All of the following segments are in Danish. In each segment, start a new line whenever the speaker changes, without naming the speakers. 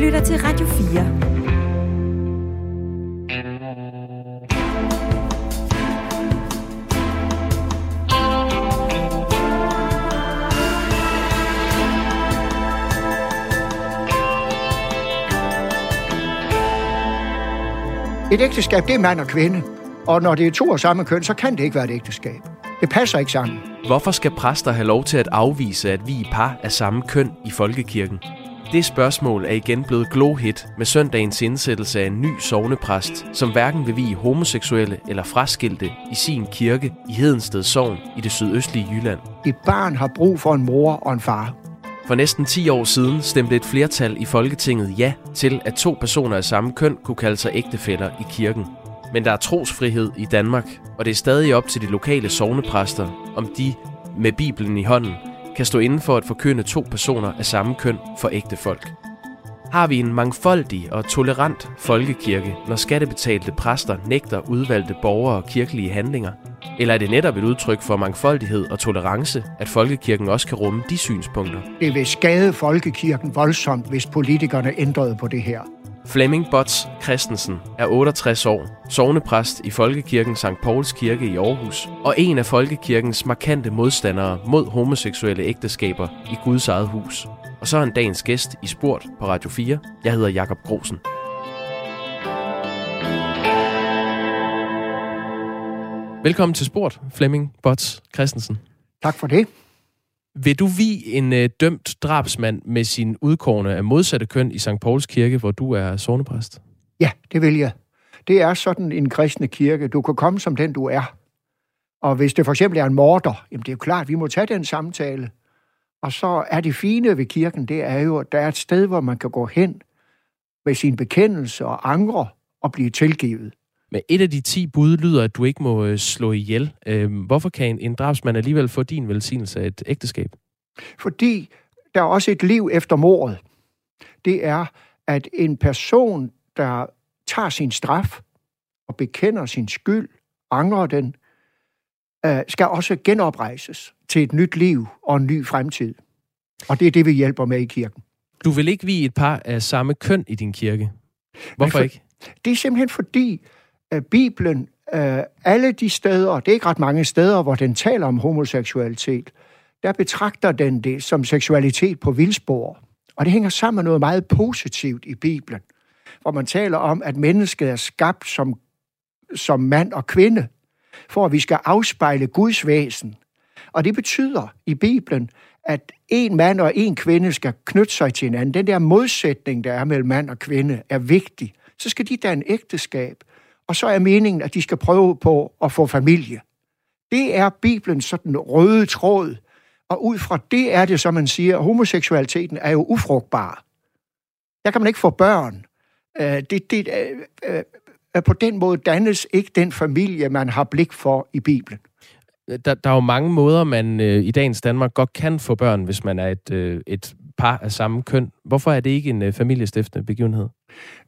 lytter til Radio 4.
Et ægteskab, det er mand og kvinde. Og når det er to af samme køn, så kan det ikke være et ægteskab. Det passer ikke sammen.
Hvorfor skal præster have lov til at afvise, at vi er par af samme køn i folkekirken? Det spørgsmål er igen blevet glohit med søndagens indsættelse af en ny sovnepræst, som hverken vil vie homoseksuelle eller fraskilte i sin kirke i Hedensted Sogn i det sydøstlige Jylland.
Et barn har brug for en mor og en far.
For næsten 10 år siden stemte et flertal i Folketinget ja til, at to personer af samme køn kunne kalde sig ægtefæller i kirken. Men der er trosfrihed i Danmark, og det er stadig op til de lokale sovnepræster, om de med Bibelen i hånden kan stå inden for at forkynde to personer af samme køn for ægte folk. Har vi en mangfoldig og tolerant folkekirke, når skattebetalte præster nægter udvalgte borgere og kirkelige handlinger? Eller er det netop et udtryk for mangfoldighed og tolerance, at folkekirken også kan rumme de synspunkter?
Det vil skade folkekirken voldsomt, hvis politikerne ændrede på det her.
Flemming Bots Christensen er 68 år, sovnepræst i Folkekirken St. Pauls Kirke i Aarhus, og en af Folkekirkens markante modstandere mod homoseksuelle ægteskaber i Guds eget hus. Og så er han dagens gæst i Sport på Radio 4. Jeg hedder Jakob Grosen. Velkommen til Sport, Flemming Bots Christensen.
Tak for det.
Vil du vi en øh, dømt drabsmand med sin udkårne af modsatte køn i St. Pauls Kirke, hvor du er sovnepræst?
Ja, det vil jeg. Det er sådan en kristne kirke. Du kan komme som den, du er. Og hvis det for eksempel er en morder, jamen det er jo klart, vi må tage den samtale. Og så er det fine ved kirken, det er jo, at der er et sted, hvor man kan gå hen med sin bekendelse og angre og blive tilgivet.
Men et af de ti bud lyder, at du ikke må øh, slå ihjel. Øhm, hvorfor kan en, en drabsmand alligevel få din velsignelse af et ægteskab?
Fordi der er også et liv efter mordet. Det er, at en person, der tager sin straf og bekender sin skyld, angrer den, øh, skal også genoprejses til et nyt liv og en ny fremtid. Og det er det, vi hjælper med i kirken.
Du vil ikke vi et par af samme køn i din kirke. Hvorfor for, ikke?
Det er simpelthen fordi, at Bibelen, øh, alle de steder, det er ikke ret mange steder, hvor den taler om homoseksualitet, der betragter den det som seksualitet på vildspor. Og det hænger sammen med noget meget positivt i Bibelen, hvor man taler om, at mennesket er skabt som, som mand og kvinde, for at vi skal afspejle Guds væsen. Og det betyder i Bibelen, at en mand og en kvinde skal knytte sig til hinanden. Den der modsætning, der er mellem mand og kvinde, er vigtig. Så skal de danne ægteskab, og så er meningen, at de skal prøve på at få familie. Det er Bibelens sådan røde tråd, og ud fra det er det, som man siger, at homoseksualiteten er jo ufrugtbar. Der kan man ikke få børn. Øh, det, det, øh, øh, på den måde dannes ikke den familie, man har blik for i Bibelen.
Der, der er jo mange måder, man øh, i dagens Danmark godt kan få børn, hvis man er et, øh, et par af samme køn. Hvorfor er det ikke en øh, familiestiftende begivenhed?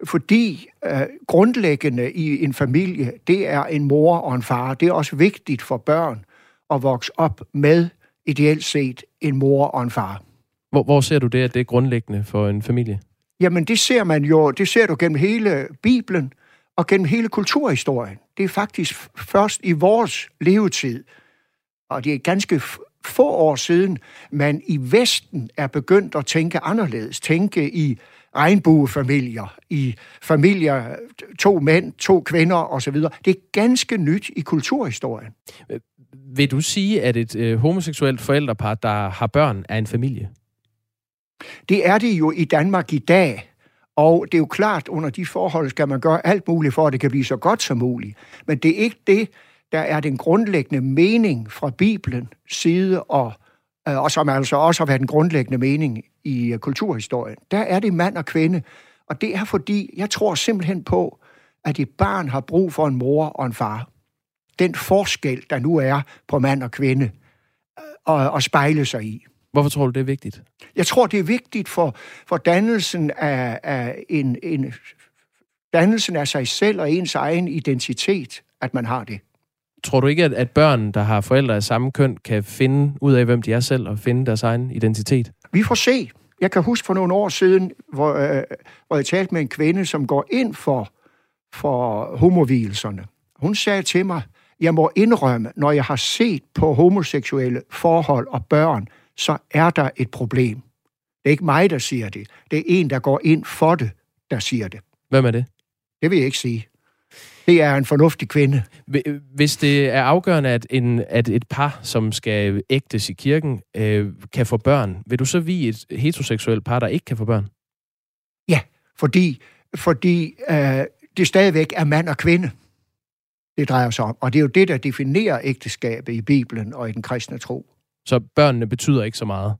Fordi øh, grundlæggende i en familie, det er en mor og en far. Det er også vigtigt for børn at vokse op med ideelt set en mor og en far.
Hvor, hvor ser du det, at det er grundlæggende for en familie?
Jamen, det ser man jo, det ser du gennem hele Bibelen og gennem hele kulturhistorien. Det er faktisk først i vores levetid, og det er ganske få år siden, man i Vesten er begyndt at tænke anderledes. Tænke i regnbuefamilier, i familier, to mænd, to kvinder osv. Det er ganske nyt i kulturhistorien.
Vil du sige, at et øh, homoseksuelt forældrepar, der har børn, er en familie?
Det er det jo i Danmark i dag. Og det er jo klart, under de forhold skal man gøre alt muligt for, at det kan blive så godt som muligt. Men det er ikke det, der er den grundlæggende mening fra Bibelen side, og, øh, og som altså også har været den grundlæggende mening i øh, kulturhistorien. Der er det mand og kvinde, og det er fordi, jeg tror simpelthen på, at et barn har brug for en mor og en far. Den forskel, der nu er på mand og kvinde, og, øh, og spejle sig i.
Hvorfor tror du, det er vigtigt?
Jeg tror, det er vigtigt for, for dannelsen af, af en, en dannelsen af sig selv og ens egen identitet, at man har det.
Tror du ikke, at, at børn, der har forældre af samme køn, kan finde ud af, hvem de er selv og finde deres egen identitet?
Vi får se. Jeg kan huske for nogle år siden, hvor, øh, hvor jeg talte med en kvinde, som går ind for, for homovilserne. Hun sagde til mig, jeg må indrømme, når jeg har set på homoseksuelle forhold og børn, så er der et problem. Det er ikke mig, der siger det. Det er en, der går ind for det, der siger det.
Hvem er det?
Det vil jeg ikke sige. Det er en fornuftig kvinde.
Hvis det er afgørende, at, en, at et par, som skal ægtes i kirken, øh, kan få børn, vil du så vi et heteroseksuelt par, der ikke kan få børn?
Ja, fordi, fordi øh, det stadigvæk er mand og kvinde, det drejer sig om. Og det er jo det, der definerer ægteskabet i Bibelen og i den kristne tro.
Så børnene betyder ikke så meget?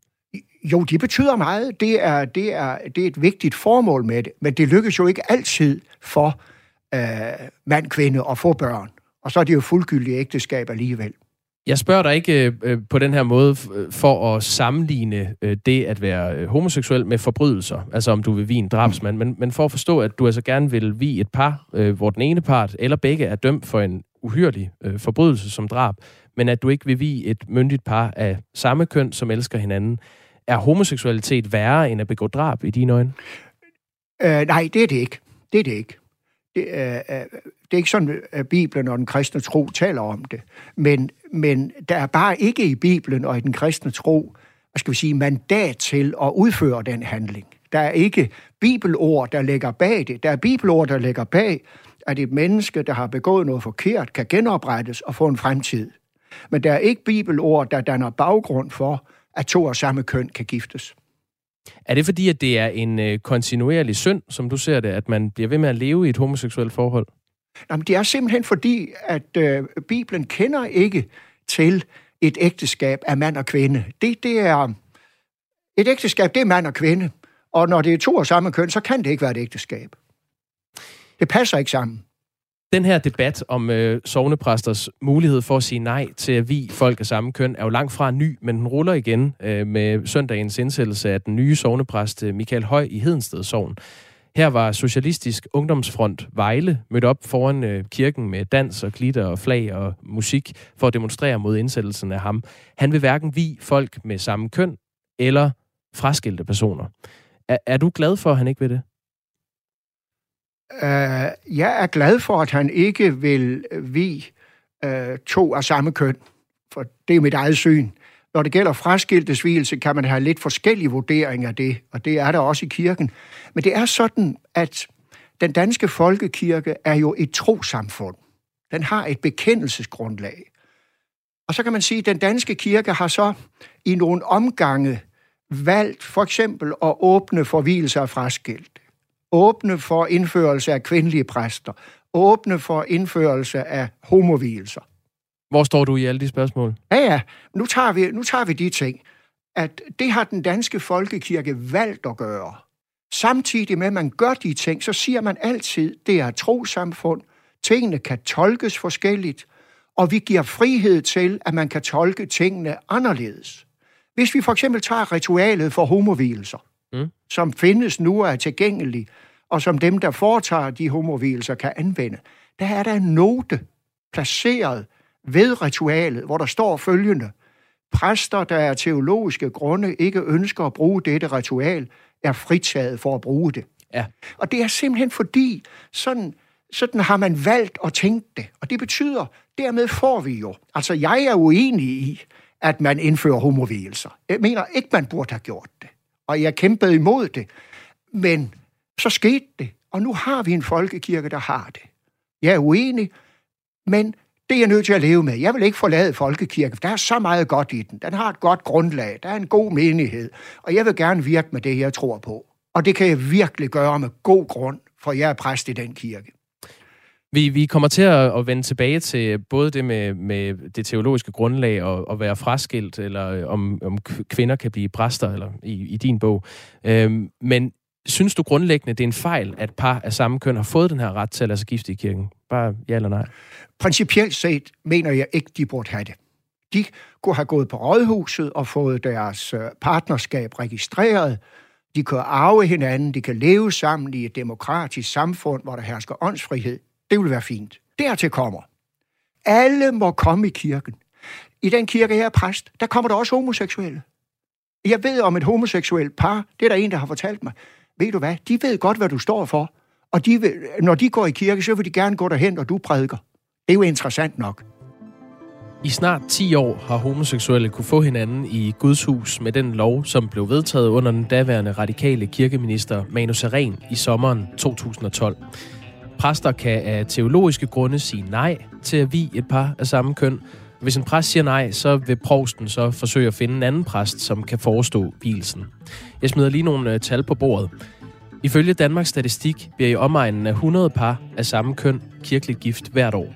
Jo, de betyder meget. Det er, det er, det er et vigtigt formål med det. Men det lykkes jo ikke altid for øh, mand, kvinde at få børn. Og så er det jo fuldgyldige ægteskab alligevel.
Jeg spørger dig ikke øh, på den her måde for at sammenligne øh, det at være øh, homoseksuel med forbrydelser, altså om du vil vi en drabsmand, men, men for at forstå, at du altså gerne vil vi et par, øh, hvor den ene part eller begge er dømt for en uhyrlig øh, forbrydelse som drab, men at du ikke vil vi et myndigt par af samme køn, som elsker hinanden. Er homoseksualitet værre end at begå drab i dine øjne?
Øh, nej, det er det ikke. Det er det ikke. Det, er, det er ikke sådan, at Bibelen og den kristne tro taler om det. Men, men der er bare ikke i Bibelen og i den kristne tro, hvad skal vi sige, mandat til at udføre den handling. Der er ikke bibelord, der ligger bag det. Der er bibelord, der ligger bag, at et menneske, der har begået noget forkert, kan genoprettes og få en fremtid. Men der er ikke bibelord, der danner baggrund for, at to af samme køn kan giftes.
Er det fordi, at det er en øh, kontinuerlig synd, som du ser det, at man bliver ved med at leve i et homoseksuelt forhold?
Jamen, det er simpelthen fordi, at øh, Bibelen kender ikke til et ægteskab af mand og kvinde. Det, det er... Et ægteskab, det er mand og kvinde. Og når det er to af samme køn, så kan det ikke være et ægteskab. Det passer ikke sammen.
Den her debat om øh, sovnepræsters mulighed for at sige nej til at vi folk af samme køn er jo langt fra ny, men den ruller igen øh, med søndagens indsættelse af den nye sovnepræst øh, Michael Høj i Hedensted Sogn. Her var Socialistisk Ungdomsfront Vejle mødt op foran øh, kirken med dans og glitter og flag og musik for at demonstrere mod indsættelsen af ham. Han vil hverken vi folk med samme køn eller fraskilte personer. Er, er du glad for, at han ikke vil det?
Øh, jeg er glad for, at han ikke vil vi øh, to af samme køn, for det er mit eget syn. Når det gælder fraskiltesvigelse, kan man have lidt forskellige vurderinger af det, og det er der også i kirken. Men det er sådan, at den danske folkekirke er jo et trosamfund. Den har et bekendelsesgrundlag. Og så kan man sige, at den danske kirke har så i nogle omgange valgt for eksempel at åbne for hvilelse af fraskilt, åbne for indførelse af kvindelige præster, åbne for indførelse af homovilser.
Hvor står du i alle de spørgsmål?
Ja, ja. Nu tager vi, nu tager vi de ting, at det har den danske folkekirke valgt at gøre. Samtidig med, at man gør de ting, så siger man altid, det er trosamfund, tingene kan tolkes forskelligt, og vi giver frihed til, at man kan tolke tingene anderledes. Hvis vi for eksempel tager ritualet for homovilser, mm. som findes nu og er tilgængelig, og som dem, der foretager de homovilser, kan anvende, der er der en note placeret ved ritualet, hvor der står følgende. Præster, der af teologiske grunde ikke ønsker at bruge dette ritual, er fritaget for at bruge det.
Ja.
Og det er simpelthen fordi, sådan, sådan har man valgt at tænke det. Og det betyder, dermed får vi jo. Altså, jeg er uenig i, at man indfører homovielser. Jeg mener ikke, man burde have gjort det. Og jeg kæmpede imod det. Men så skete det. Og nu har vi en folkekirke, der har det. Jeg er uenig, men det er jeg nødt til at leve med. Jeg vil ikke forlade folkekirken, for der er så meget godt i den. Den har et godt grundlag, der er en god menighed, og jeg vil gerne virke med det, jeg tror på. Og det kan jeg virkelig gøre med god grund, for jeg er præst i den kirke.
Vi, vi kommer til at, at vende tilbage til både det med, med det teologiske grundlag og at være fraskilt, eller om, om kvinder kan blive præster, eller i, i din bog. Øhm, men synes du grundlæggende, det er en fejl, at par af samme køn har fået den her ret til at lade sig gifte i kirken? Bare ja eller nej?
Principielt set mener jeg ikke, de burde have det. De kunne have gået på rådhuset og fået deres øh, partnerskab registreret. De kan arve hinanden, de kan leve sammen i et demokratisk samfund, hvor der hersker åndsfrihed. Det ville være fint. Dertil kommer. Alle må komme i kirken. I den kirke, jeg er præst, der kommer der også homoseksuelle. Jeg ved om et homoseksuelt par, det er der en, der har fortalt mig. Ved du hvad, de ved godt, hvad du står for. Og de vil, når de går i kirke, så vil de gerne gå derhen, og du prædiker. Det er jo interessant nok.
I snart 10 år har homoseksuelle kunne få hinanden i Guds hus med den lov, som blev vedtaget under den daværende radikale kirkeminister Manu Seren i sommeren 2012. Præster kan af teologiske grunde sige nej til at vi et par af samme køn. Hvis en præst siger nej, så vil provsten så forsøge at finde en anden præst, som kan forestå vielsen. Jeg smider lige nogle øh, tal på bordet. Ifølge Danmarks Statistik bliver i omegnen af 100 par af samme køn kirkeligt gift hvert år.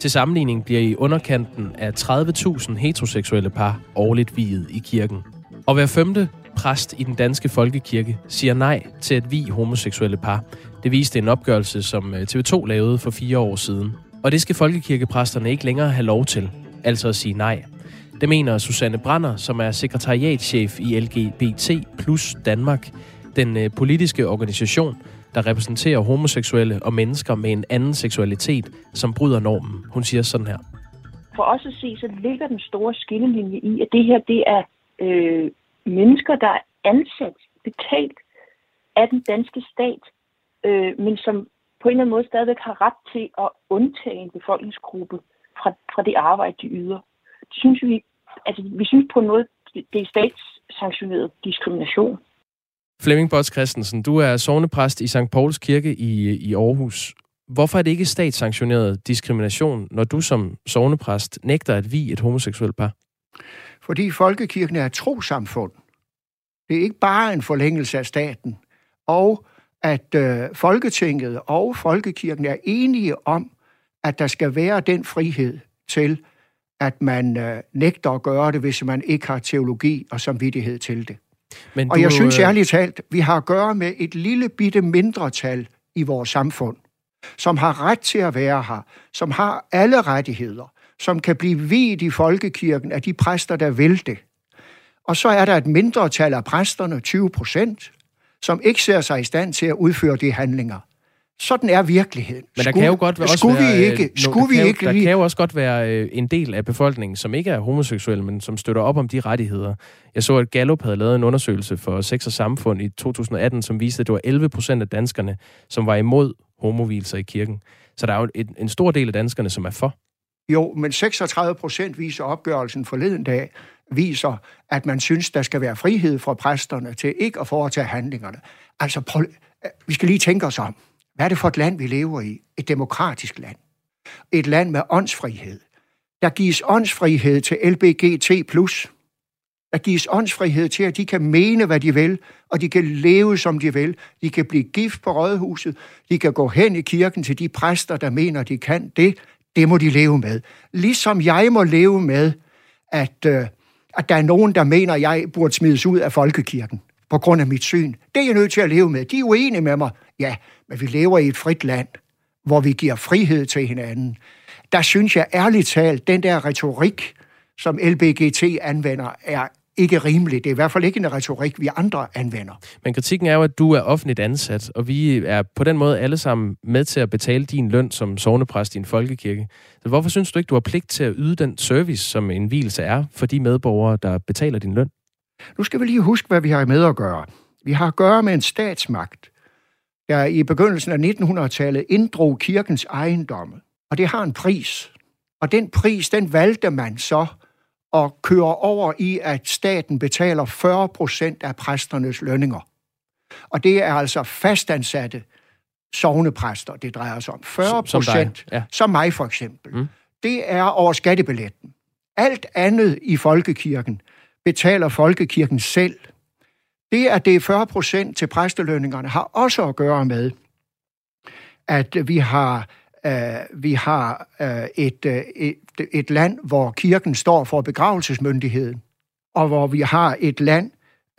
Til sammenligning bliver i underkanten af 30.000 heteroseksuelle par årligt viet i kirken. Og hver femte præst i den danske folkekirke siger nej til at vi homoseksuelle par. Det viste en opgørelse, som øh, TV2 lavede for fire år siden. Og det skal folkekirkepræsterne ikke længere have lov til, altså at sige nej. Det mener Susanne Brander, som er sekretariatschef i LGBT plus Danmark, den øh, politiske organisation, der repræsenterer homoseksuelle og mennesker med en anden seksualitet, som bryder normen. Hun siger sådan her.
For os at se, så ligger den store skillelinje i, at det her det er øh, mennesker, der er ansat, betalt af den danske stat, øh, men som på en eller anden måde stadigvæk har ret til at undtage en befolkningsgruppe fra, fra det arbejde, de yder. Det synes vi, altså, vi synes på noget, det er statssanktioneret diskrimination.
Flemming Bots Christensen, du er sovnepræst i St. Pauls Kirke i, i Aarhus. Hvorfor er det ikke statssanktioneret diskrimination, når du som sovnepræst nægter at vi et homoseksuelt par?
Fordi folkekirken er et trosamfund. Det er ikke bare en forlængelse af staten. Og at øh, Folketinget og Folkekirken er enige om, at der skal være den frihed til, at man øh, nægter at gøre det, hvis man ikke har teologi og samvittighed til det. Men og jeg du, synes øh, ærligt talt, vi har at gøre med et lille bitte mindretal i vores samfund, som har ret til at være her, som har alle rettigheder, som kan blive vidt i folkekirken af de præster, der vil det. Og så er der et mindretal af præsterne, 20 procent, som ikke ser sig i stand til at udføre de handlinger. Sådan er virkeligheden.
Men der skulle, kan jo godt også skulle
være, vi ikke, skulle vi
kan,
ikke
der kan jo også godt være øh, en del af befolkningen, som ikke er homoseksuel, men som støtter op om de rettigheder. Jeg så, at Gallup havde lavet en undersøgelse for Sex og Samfund i 2018, som viste, at det var 11 procent af danskerne, som var imod homovilser i kirken. Så der er jo en, en stor del af danskerne, som er for.
Jo, men 36 procent viser opgørelsen forleden dag, viser, at man synes, der skal være frihed fra præsterne til ikke at foretage handlingerne. Altså, prøv, vi skal lige tænke os om. Hvad er det for et land, vi lever i? Et demokratisk land. Et land med åndsfrihed. Der gives åndsfrihed til LBGT+. Der gives åndsfrihed til, at de kan mene, hvad de vil, og de kan leve, som de vil. De kan blive gift på rådhuset. De kan gå hen i kirken til de præster, der mener, de kan det. Det må de leve med. Ligesom jeg må leve med, at, øh, at der er nogen, der mener, at jeg burde smides ud af folkekirken på grund af mit syn. Det er jeg nødt til at leve med. De er uenige med mig. Ja, men vi lever i et frit land, hvor vi giver frihed til hinanden. Der synes jeg ærligt talt, den der retorik, som LBGT anvender, er ikke rimelig. Det er i hvert fald ikke en retorik, vi andre anvender.
Men kritikken er jo, at du er offentligt ansat, og vi er på den måde alle sammen med til at betale din løn som sovnepræst i en folkekirke. Så hvorfor synes du ikke, du har pligt til at yde den service, som en hvilelse er for de medborgere, der betaler din løn?
Nu skal vi lige huske, hvad vi har med at gøre. Vi har at gøre med en statsmagt, der i begyndelsen af 1900-tallet inddrog kirkens ejendomme. Og det har en pris. Og den pris, den valgte man så at køre over i, at staten betaler 40 procent af præsternes lønninger. Og det er altså fastansatte sovnepræster, det drejer sig om. 40 procent, som, ja. som mig for eksempel. Mm. Det er over skattebilletten. Alt andet i folkekirken betaler folkekirken selv. Det, at det er 40 procent til præstelønningerne, har også at gøre med, at vi har, øh, vi har øh, et, øh, et, et land, hvor kirken står for begravelsesmyndigheden, og hvor vi har et land,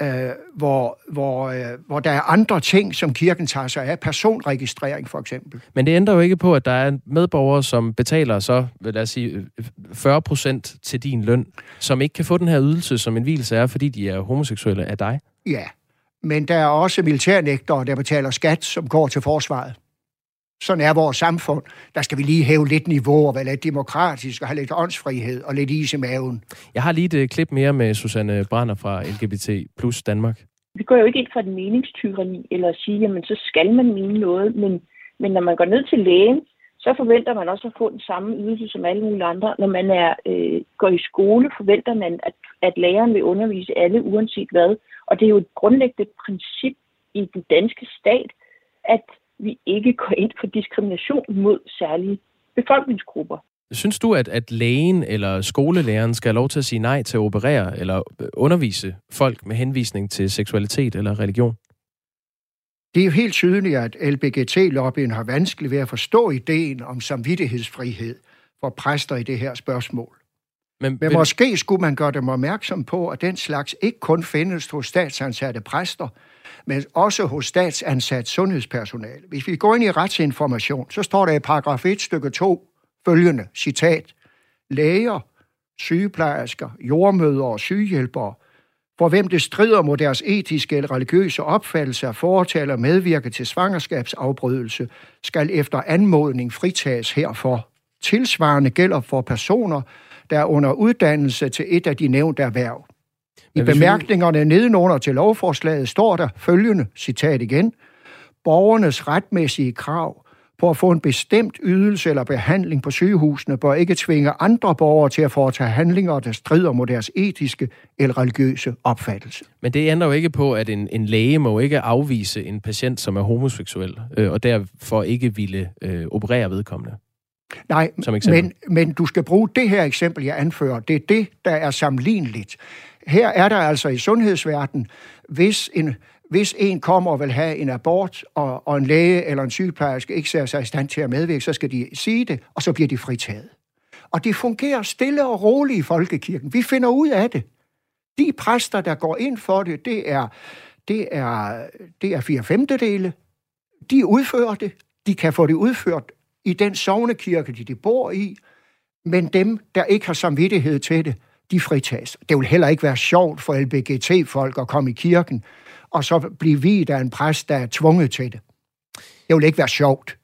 øh, hvor, hvor, øh, hvor der er andre ting, som kirken tager sig af, personregistrering for eksempel.
Men det ændrer jo ikke på, at der er medborgere, som betaler så, lad os sige, 40 procent til din løn, som ikke kan få den her ydelse, som en hvilelse er, fordi de er homoseksuelle af dig.
Ja, men der er også militærnægtere, der betaler skat, som går til forsvaret. Sådan er vores samfund. Der skal vi lige hæve lidt niveau og være lidt demokratisk og have lidt åndsfrihed og lidt is i maven.
Jeg har lige et øh, klip mere med Susanne Brander fra LGBT plus Danmark.
Vi går jo ikke ind for et meningstyrani eller at sige, jamen så skal man mene noget, men, men når man går ned til lægen, så forventer man også at få den samme ydelse som alle mulige andre. Når man er, øh, går i skole, forventer man, at, at læreren vil undervise alle uanset hvad. Og det er jo et grundlæggende princip i den danske stat, at vi ikke går ind for diskrimination mod særlige befolkningsgrupper.
Synes du, at, at lægen eller skolelæreren skal have lov til at sige nej til at operere eller øh, undervise folk med henvisning til seksualitet eller religion?
Det er jo helt tydeligt, at LBGT-lobbyen har vanskeligt ved at forstå ideen om samvittighedsfrihed for præster i det her spørgsmål. Men, Men måske skulle man gøre dem opmærksom på, at den slags ikke kun findes hos statsansatte præster, men også hos statsansat sundhedspersonale. Hvis vi går ind i retsinformation, så står der i paragraf 1 stykke 2 følgende citat. Læger, sygeplejersker, jordmøder og sygehjælpere, for hvem det strider mod deres etiske eller religiøse opfattelse af foretage eller medvirke til svangerskabsafbrydelse, skal efter anmodning fritages herfor. Tilsvarende gælder for personer, der er under uddannelse til et af de nævnte erhverv. I bemærkningerne nedenunder til lovforslaget står der følgende, citat igen, borgernes retmæssige krav på at få en bestemt ydelse eller behandling på sygehusene bør ikke tvinge andre borgere til at foretage handlinger, der strider mod deres etiske eller religiøse opfattelse.
Men det ændrer jo ikke på, at en, en læge må ikke afvise en patient, som er homoseksuel, øh, og derfor ikke ville øh, operere vedkommende.
Nej, men, men du skal bruge det her eksempel, jeg anfører. Det er det, der er sammenligneligt. Her er der altså i sundhedsverdenen, hvis en, hvis en kommer og vil have en abort, og, og en læge eller en sygeplejerske ikke ser sig i stand til at medvirke, så skal de sige det, og så bliver de fritaget. Og det fungerer stille og roligt i folkekirken. Vi finder ud af det. De præster, der går ind for det, det er, det er, det er fire femtedele. De udfører det. De kan få det udført i den sovnekirke, de, de bor i. Men dem, der ikke har samvittighed til det, de fritages. Det vil heller ikke være sjovt for LBGT-folk at komme i kirken, og så blive vidt af en præst, der er tvunget til det. Det ville ikke være sjovt.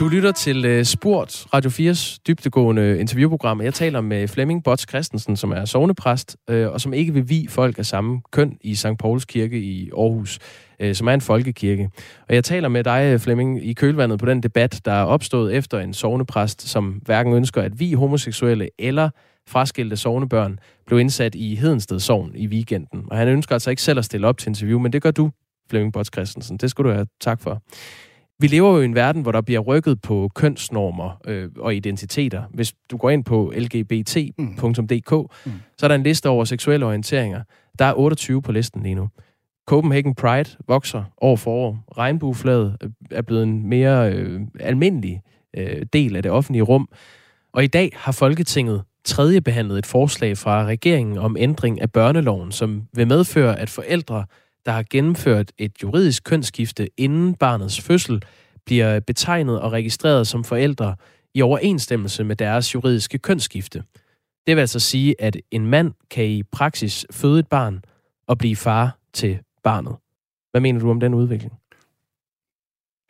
Du lytter til uh, Radio 4's dybtegående interviewprogram. Jeg taler med Flemming Bots Christensen, som er sovnepræst, øh, og som ikke vil vi folk af samme køn i St. Pauls Kirke i Aarhus, øh, som er en folkekirke. Og jeg taler med dig, Flemming, i kølvandet på den debat, der er opstået efter en sovnepræst, som hverken ønsker, at vi homoseksuelle eller fraskilte sovnebørn blev indsat i Hedensted Sovn i weekenden. Og han ønsker altså ikke selv at stille op til interview, men det gør du, Flemming Bots Christensen. Det skulle du have tak for. Vi lever jo i en verden, hvor der bliver rykket på kønsnormer øh, og identiteter. Hvis du går ind på lgbt.dk, mm. så er der en liste over seksuelle orienteringer. Der er 28 på listen lige nu. Copenhagen Pride vokser år for år. Regnbueflaget er blevet en mere øh, almindelig øh, del af det offentlige rum. Og i dag har Folketinget tredje behandlet et forslag fra regeringen om ændring af børneloven, som vil medføre, at forældre der har gennemført et juridisk kønsskifte inden barnets fødsel, bliver betegnet og registreret som forældre i overensstemmelse med deres juridiske kønsskifte. Det vil altså sige, at en mand kan i praksis føde et barn og blive far til barnet. Hvad mener du om den udvikling?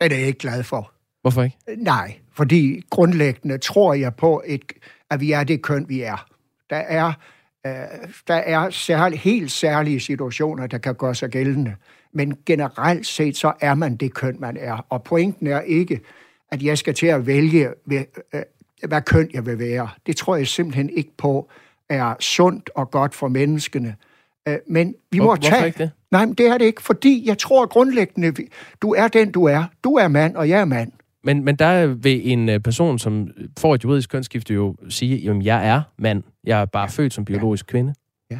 Det er jeg ikke glad for.
Hvorfor ikke?
Nej, fordi grundlæggende tror jeg på, et, at vi er det køn, vi er. Der er Øh, der er særlig, helt særlige situationer, der kan gøre sig gældende. Men generelt set, så er man det køn, man er. Og pointen er ikke, at jeg skal til at vælge, øh, hvad køn jeg vil være. Det tror jeg simpelthen ikke på er sundt og godt for menneskene. Øh, men vi må Hvor, tage...
ikke det?
Nej, men det er det ikke, fordi jeg tror grundlæggende, du er den, du er. Du er mand, og jeg er mand.
Men, men der vil en øh, person, som får et juridisk kønsskifte, jo sige, at jeg er mand. Jeg er bare ja. født som biologisk ja. kvinde.
Ja.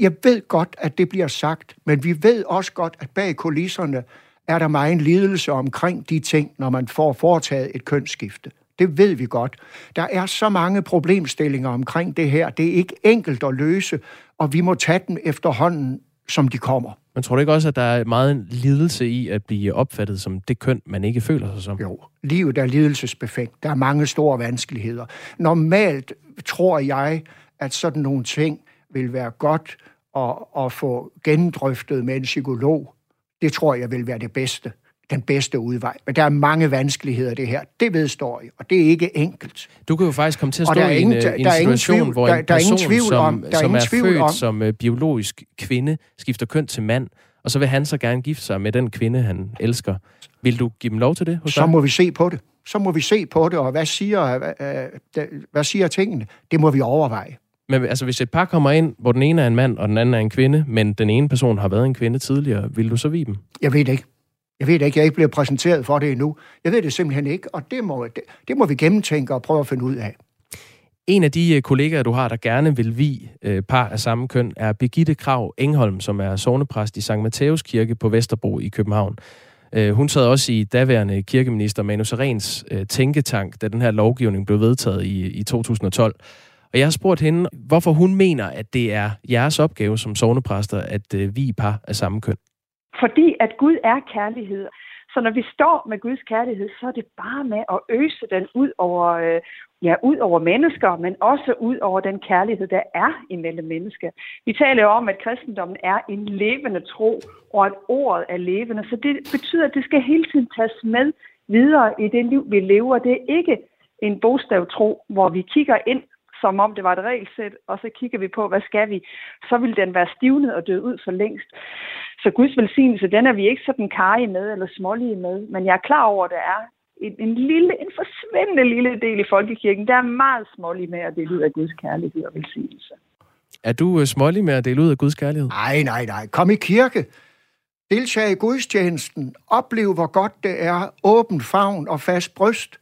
Jeg ved godt, at det bliver sagt, men vi ved også godt, at bag kulisserne er der meget en lidelse omkring de ting, når man får foretaget et kønsskifte. Det ved vi godt. Der er så mange problemstillinger omkring det her. Det er ikke enkelt at løse, og vi må tage dem efterhånden, som de kommer.
Men tror du ikke også, at der er meget en lidelse i at blive opfattet som det køn, man ikke føler sig som?
Jo, livet er lidelsesbefængt. Der er mange store vanskeligheder. Normalt tror jeg, at sådan nogle ting vil være godt at, at få gendrøftet med en psykolog, det tror jeg vil være det bedste den bedste udvej. Men der er mange vanskeligheder det her. Det vedstår jeg, og det er ikke enkelt.
Du kan jo faktisk komme til at stå i en, der, en situation, tvivl, hvor en der, der person, er tvivl som, om, der som er, er født om. som uh, biologisk kvinde, skifter køn til mand, og så vil han så gerne gifte sig med den kvinde, han elsker. Vil du give dem lov til det?
Hos så dig? må vi se på det. Så må vi se på det, og hvad siger, hvad, hvad, hvad siger tingene? Det må vi overveje.
Men altså, hvis et par kommer ind, hvor den ene er en mand, og den anden er en kvinde, men den ene person har været en kvinde tidligere, vil du så vide dem?
Jeg ved det ikke. Jeg ved det ikke, jeg er ikke blevet præsenteret for det endnu. Jeg ved det simpelthen ikke, og det må, det, det må vi gennemtænke og prøve at finde ud af.
En af de øh, kollegaer, du har, der gerne vil vi øh, par af samme køn, er Birgitte Krav Engholm, som er sovnepræst i St. Matthæus Kirke på Vesterbro i København. Øh, hun sad også i daværende kirkeminister Manu Serens øh, tænketank, da den her lovgivning blev vedtaget i, i 2012. Og jeg har spurgt hende, hvorfor hun mener, at det er jeres opgave som sovnepræster, at øh, vi par af samme køn.
Fordi at Gud er kærlighed. Så når vi står med Guds kærlighed, så er det bare med at øse den ud over, øh, ja, ud over mennesker, men også ud over den kærlighed, der er imellem mennesker. Vi taler jo om, at kristendommen er en levende tro, og at ordet er levende. Så det betyder, at det skal hele tiden tages med videre i det liv, vi lever. Det er ikke en bogstavtro, hvor vi kigger ind som om det var et regelsæt, og så kigger vi på, hvad skal vi, så vil den være stivnet og død ud for længst. Så Guds velsignelse, den er vi ikke sådan karige med eller smålige med, men jeg er klar over, at der er en, en lille, en forsvindende lille del i folkekirken, der er meget smålig med at dele ud af Guds kærlighed og velsignelse.
Er du øh, smålig med at dele ud af Guds kærlighed?
Nej, nej, nej. Kom i kirke. Deltag i gudstjenesten. Oplev, hvor godt det er. Åben favn og fast bryst.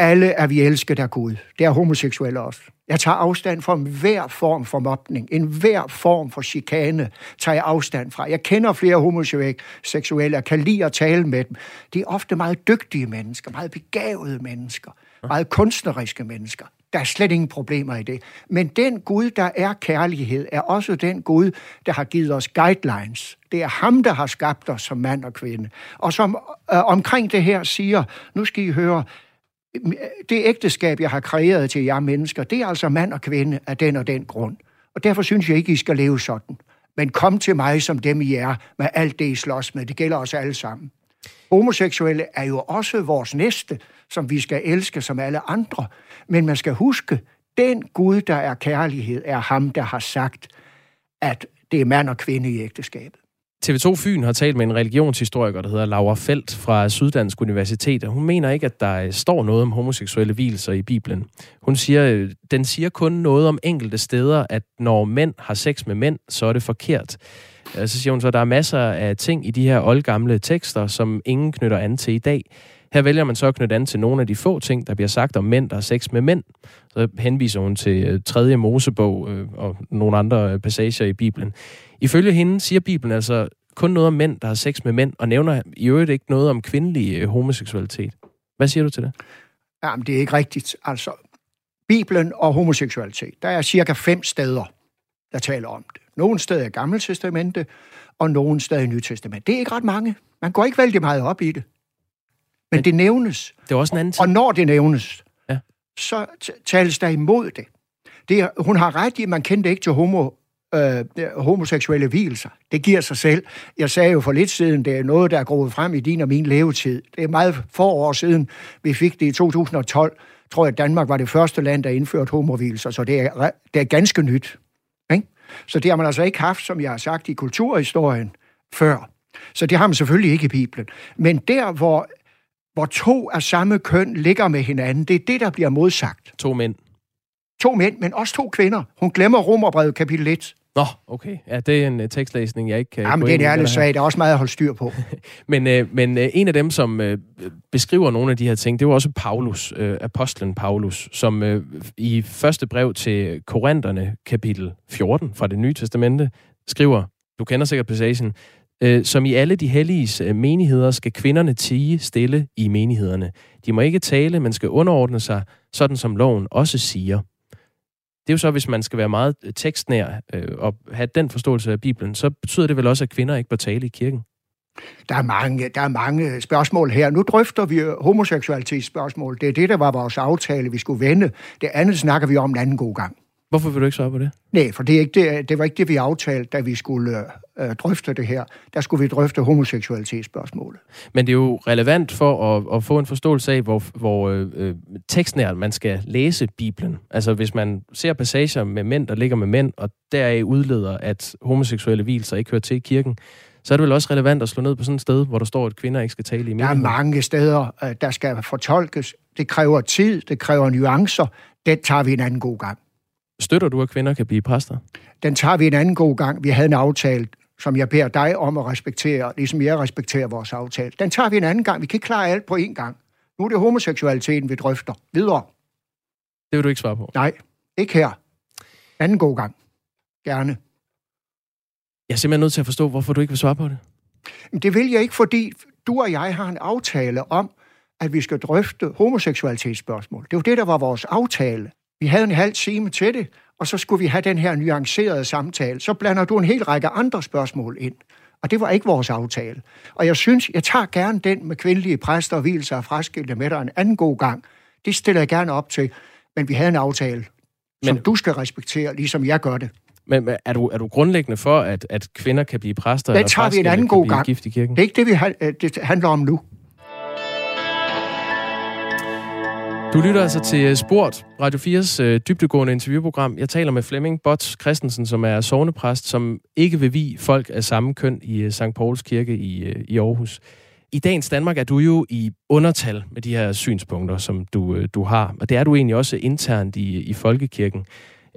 Alle er vi elsket af Gud. Det er homoseksuelle også. Jeg tager afstand fra hver form for mobning, en hver form for chikane tager jeg afstand fra. Jeg kender flere homoseksuelle, jeg kan lide at tale med dem. De er ofte meget dygtige mennesker, meget begavede mennesker, meget kunstneriske mennesker. Der er slet ingen problemer i det. Men den Gud, der er kærlighed, er også den Gud, der har givet os guidelines. Det er ham, der har skabt os som mand og kvinde. Og som øh, omkring det her siger, nu skal I høre, det ægteskab, jeg har kreeret til jer mennesker, det er altså mand og kvinde af den og den grund. Og derfor synes jeg ikke, I skal leve sådan. Men kom til mig som dem, I er, med alt det, I slås med. Det gælder os alle sammen. Homoseksuelle er jo også vores næste, som vi skal elske som alle andre. Men man skal huske, den Gud, der er kærlighed, er ham, der har sagt, at det er mand og kvinde i ægteskabet.
TV2 Fyn har talt med en religionshistoriker, der hedder Laura Felt fra Syddansk Universitet, og hun mener ikke, at der øh, står noget om homoseksuelle hvilelser i Bibelen. Hun siger, øh, den siger kun noget om enkelte steder, at når mænd har sex med mænd, så er det forkert. Øh, så siger hun så, at der er masser af ting i de her oldgamle tekster, som ingen knytter an til i dag. Her vælger man så at knytte an til nogle af de få ting, der bliver sagt om mænd, der har sex med mænd. Så henviser hun til øh, 3. Mosebog øh, og nogle andre øh, passager i Bibelen. Ifølge hende siger Bibelen altså kun noget om mænd, der har sex med mænd, og nævner i øvrigt ikke noget om kvindelig homoseksualitet. Hvad siger du til det?
Jamen, det er ikke rigtigt. Altså, Bibelen og homoseksualitet, der er cirka fem steder, der taler om det. Nogle steder i Gamle Testamente, og nogle steder i Nye Testament. Det er ikke ret mange. Man går ikke vældig meget op i det. Men, Men det nævnes.
Det er også en anden
ting. Og når det nævnes, ja. så tales der imod det. det er, hun har ret i, at man kendte ikke til homo, øh, homoseksuelle hvilelser. Det giver sig selv. Jeg sagde jo for lidt siden, det er noget, der er groet frem i din og min levetid. Det er meget få år siden, vi fik det i 2012. Tror jeg, at Danmark var det første land, der indførte homovilser, så det er, det er ganske nyt. Ikke? Så det har man altså ikke haft, som jeg har sagt, i kulturhistorien før. Så det har man selvfølgelig ikke i Bibelen. Men der, hvor hvor to af samme køn ligger med hinanden. Det er det, der bliver modsagt.
To mænd.
To mænd, men også to kvinder. Hun glemmer Romerbrevet kapitel 1.
Nå, okay. Ja, det er en uh, tekstlæsning, jeg ikke kan
Jamen, det er ærlig sag. Der er også meget at holde styr på.
men uh, men uh, en af dem, som uh, beskriver nogle af de her ting, det var også Paulus, uh, apostlen Paulus, som uh, i første brev til Korintherne, kapitel 14 fra det nye testamente, skriver, du kender sikkert passagen, Øh, Øh, som i alle de helliges øh, menigheder skal kvinderne tige stille i menighederne. De må ikke tale, men skal underordne sig, sådan som loven også siger. Det er jo så, hvis man skal være meget øh, tekstnær øh, og have den forståelse af Bibelen, så betyder det vel også, at kvinder ikke bør tale i kirken?
Der er, mange, der er mange spørgsmål her. Nu drøfter vi homoseksualitetsspørgsmål. Det er det, der var vores aftale, vi skulle vende. Det andet snakker vi om en anden god gang.
Hvorfor vil du ikke svare på det?
Nej, for det, er ikke det, det var ikke det, vi aftalte, da vi skulle øh, drøfte det her. Der skulle vi drøfte homoseksualitetsspørgsmålet.
Men det er jo relevant for at, at få en forståelse af, hvor, hvor øh, øh tekstnært man skal læse Bibelen. Altså hvis man ser passager med mænd, der ligger med mænd, og deraf udleder, at homoseksuelle hvilser ikke hører til i kirken, så er det vel også relevant at slå ned på sådan et sted, hvor der står, at kvinder ikke skal tale i
meningen. Der er mange steder, øh, der skal fortolkes. Det kræver tid, det kræver nuancer. Det tager vi en anden god gang.
Støtter du, at kvinder kan blive præster?
Den tager vi en anden god gang. Vi havde en aftale, som jeg beder dig om at respektere, ligesom jeg respekterer vores aftale. Den tager vi en anden gang. Vi kan ikke klare alt på én gang. Nu er det homoseksualiteten, vi drøfter. Videre.
Det vil du ikke svare på?
Nej, ikke her. Anden god gang. Gerne.
Jeg er simpelthen nødt til at forstå, hvorfor du ikke vil svare på det.
Det vil jeg ikke, fordi du og jeg har en aftale om, at vi skal drøfte homoseksualitetsspørgsmål. Det var det, der var vores aftale. Vi havde en halv time til det, og så skulle vi have den her nuancerede samtale. Så blander du en hel række andre spørgsmål ind. Og det var ikke vores aftale. Og jeg synes, jeg tager gerne den med kvindelige præster og hvilser og fraskilte med dig en anden god gang. Det stiller jeg gerne op til. Men vi havde en aftale, som men, du skal respektere, ligesom jeg gør det.
Men er du, er du grundlæggende for, at, at kvinder kan blive præster?
Det tager vi en anden god gang. Gift i kirken? Det er ikke det, vi, det handler om nu.
Du lytter altså til øh, Sport, Radio 4's øh, dybdegående interviewprogram. Jeg taler med Flemming Bots Christensen, som er sovnepræst, som ikke vil vi folk af samme køn i øh, St. Pauls Kirke i, øh, i Aarhus. I dagens Danmark er du jo i undertal med de her synspunkter, som du, øh, du har, og det er du egentlig også internt i, i Folkekirken.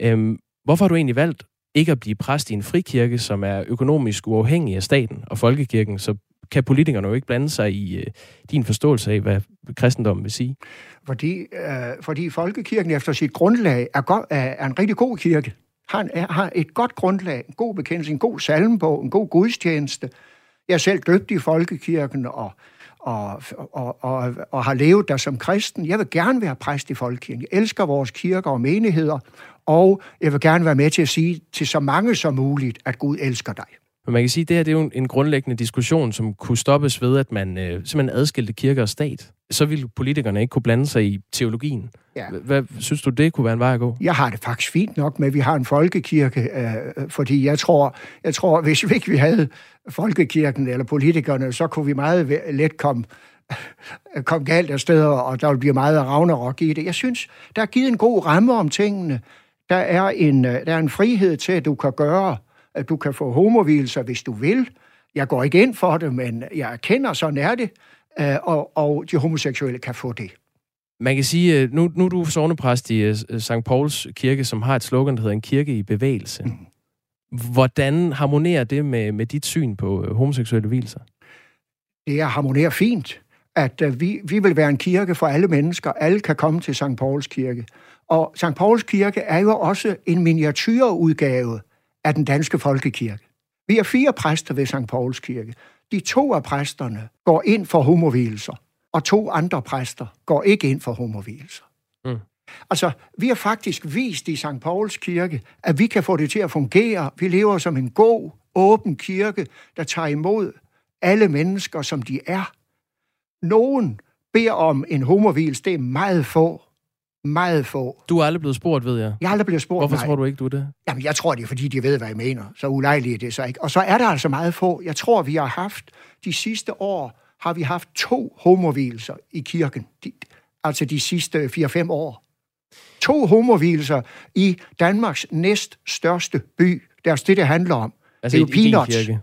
Øhm, hvorfor har du egentlig valgt ikke at blive præst i en frikirke, som er økonomisk uafhængig af staten og folkekirken, så kan politikerne jo ikke blande sig i øh, din forståelse af, hvad kristendommen vil sige.
Fordi, øh, fordi folkekirken efter sit grundlag er, go- er en rigtig god kirke. Han er, har et godt grundlag, en god bekendelse, en god salmbog, en god gudstjeneste. Jeg er selv døbt i folkekirken og, og, og, og, og har levet der som kristen. Jeg vil gerne være præst i folkekirken. Jeg elsker vores kirker og menigheder, og jeg vil gerne være med til at sige til så mange som muligt, at Gud elsker dig.
Men man kan sige, at det her det er jo en grundlæggende diskussion, som kunne stoppes ved, at man øh, simpelthen adskilte kirke og stat. Så ville politikerne ikke kunne blande sig i teologien. Ja. Hvad synes du, det kunne være en vej at gå?
Jeg har det faktisk fint nok med, at vi har en folkekirke, øh, fordi jeg tror, jeg tror, hvis vi ikke vi havde folkekirken eller politikerne, så kunne vi meget let komme kom galt af steder, og der vil blive meget ravnerok i det. Jeg synes, der er givet en god ramme om tingene. Der er en, øh, der er en frihed til, at du kan gøre at du kan få homovilser, hvis du vil. Jeg går ikke ind for det, men jeg erkender, sådan er det, øh, og, og de homoseksuelle kan få det.
Man kan sige, øh, nu, nu er du sovnepræst i øh, St. Pauls kirke, som har et slogan, der hedder en kirke i bevægelse. Mm. Hvordan harmonerer det med, med dit syn på homoseksuelle hvilser?
Det er harmonerer fint, at vi, vi vil være en kirke for alle mennesker. Alle kan komme til St. Pauls kirke. Og St. Pauls kirke er jo også en miniatyrudgave af den danske folkekirke. Vi er fire præster ved St. Pauls kirke. De to af præsterne går ind for homovilser, og to andre præster går ikke ind for homovilser. Mm. Altså, vi har faktisk vist i St. Pauls kirke, at vi kan få det til at fungere. Vi lever som en god, åben kirke, der tager imod alle mennesker, som de er. Nogen beder om en homovils, det er meget få. Meget få.
Du er aldrig blevet spurgt, ved jeg.
Jeg er aldrig blevet spurgt,
Hvorfor nej. tror du ikke, du er det?
Jamen, jeg tror, det er, fordi de ved, hvad jeg mener. Så ulejligt er det så ikke. Og så er der altså meget få. Jeg tror, vi har haft, de sidste år, har vi haft to homovilser i kirken. De, altså de sidste 4-5 år. To homovilser i Danmarks næst største by. Det er altså det, det handler om.
Altså
det er
jo i, peanuts. kirke.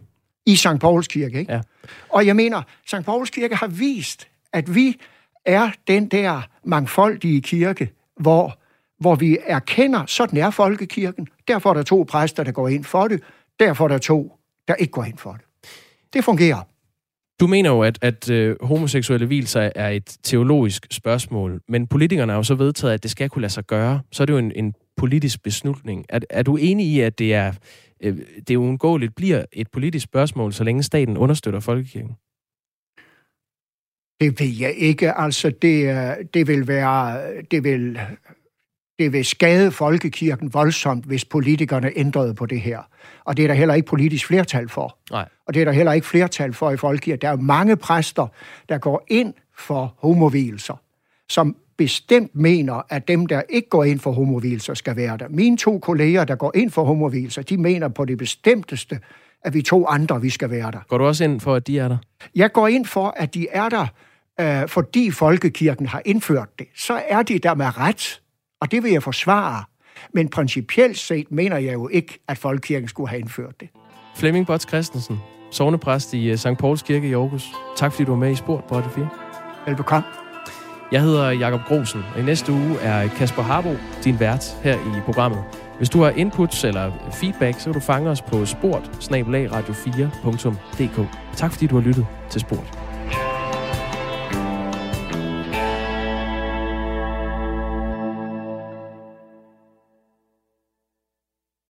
I St. Pauls kirke, ikke? Ja. Og jeg mener, St. Pauls kirke har vist, at vi er den der mangfoldige kirke, hvor, hvor vi erkender, sådan er folkekirken. Derfor er der to præster, der går ind for det. Derfor er der to, der ikke går ind for det. Det fungerer.
Du mener jo, at, at øh, homoseksuelle hvilser er et teologisk spørgsmål, men politikerne har jo så vedtaget, at det skal kunne lade sig gøre. Så er det jo en, en politisk beslutning. Er, er du enig i, at det er øh, det uundgåeligt bliver et politisk spørgsmål, så længe staten understøtter folkekirken?
Det ved jeg ikke. Altså, det, det vil være... Det vil, det vil skade folkekirken voldsomt, hvis politikerne ændrede på det her. Og det er der heller ikke politisk flertal for.
Nej.
Og det er der heller ikke flertal for i folkekirken. Der er mange præster, der går ind for homovilser, som bestemt mener, at dem, der ikke går ind for homovilser, skal være der. Mine to kolleger, der går ind for homovilser, de mener på det bestemteste, at vi to andre, vi skal være der.
Går du også ind for, at de er der?
Jeg går ind for, at de er der, øh, fordi folkekirken har indført det. Så er de der med ret, og det vil jeg forsvare. Men principielt set mener jeg jo ikke, at folkekirken skulle have indført det.
Flemming Bots Christensen, sovnepræst i øh, St. Pauls Kirke i Aarhus. Tak fordi du var med i Sport på 4.
Velbekomme.
Jeg hedder Jakob Grosen, og i næste uge er Kasper Harbo din vært her i programmet. Hvis du har inputs eller feedback, så kan du fange os på sport 4dk Tak fordi du har lyttet til Sport.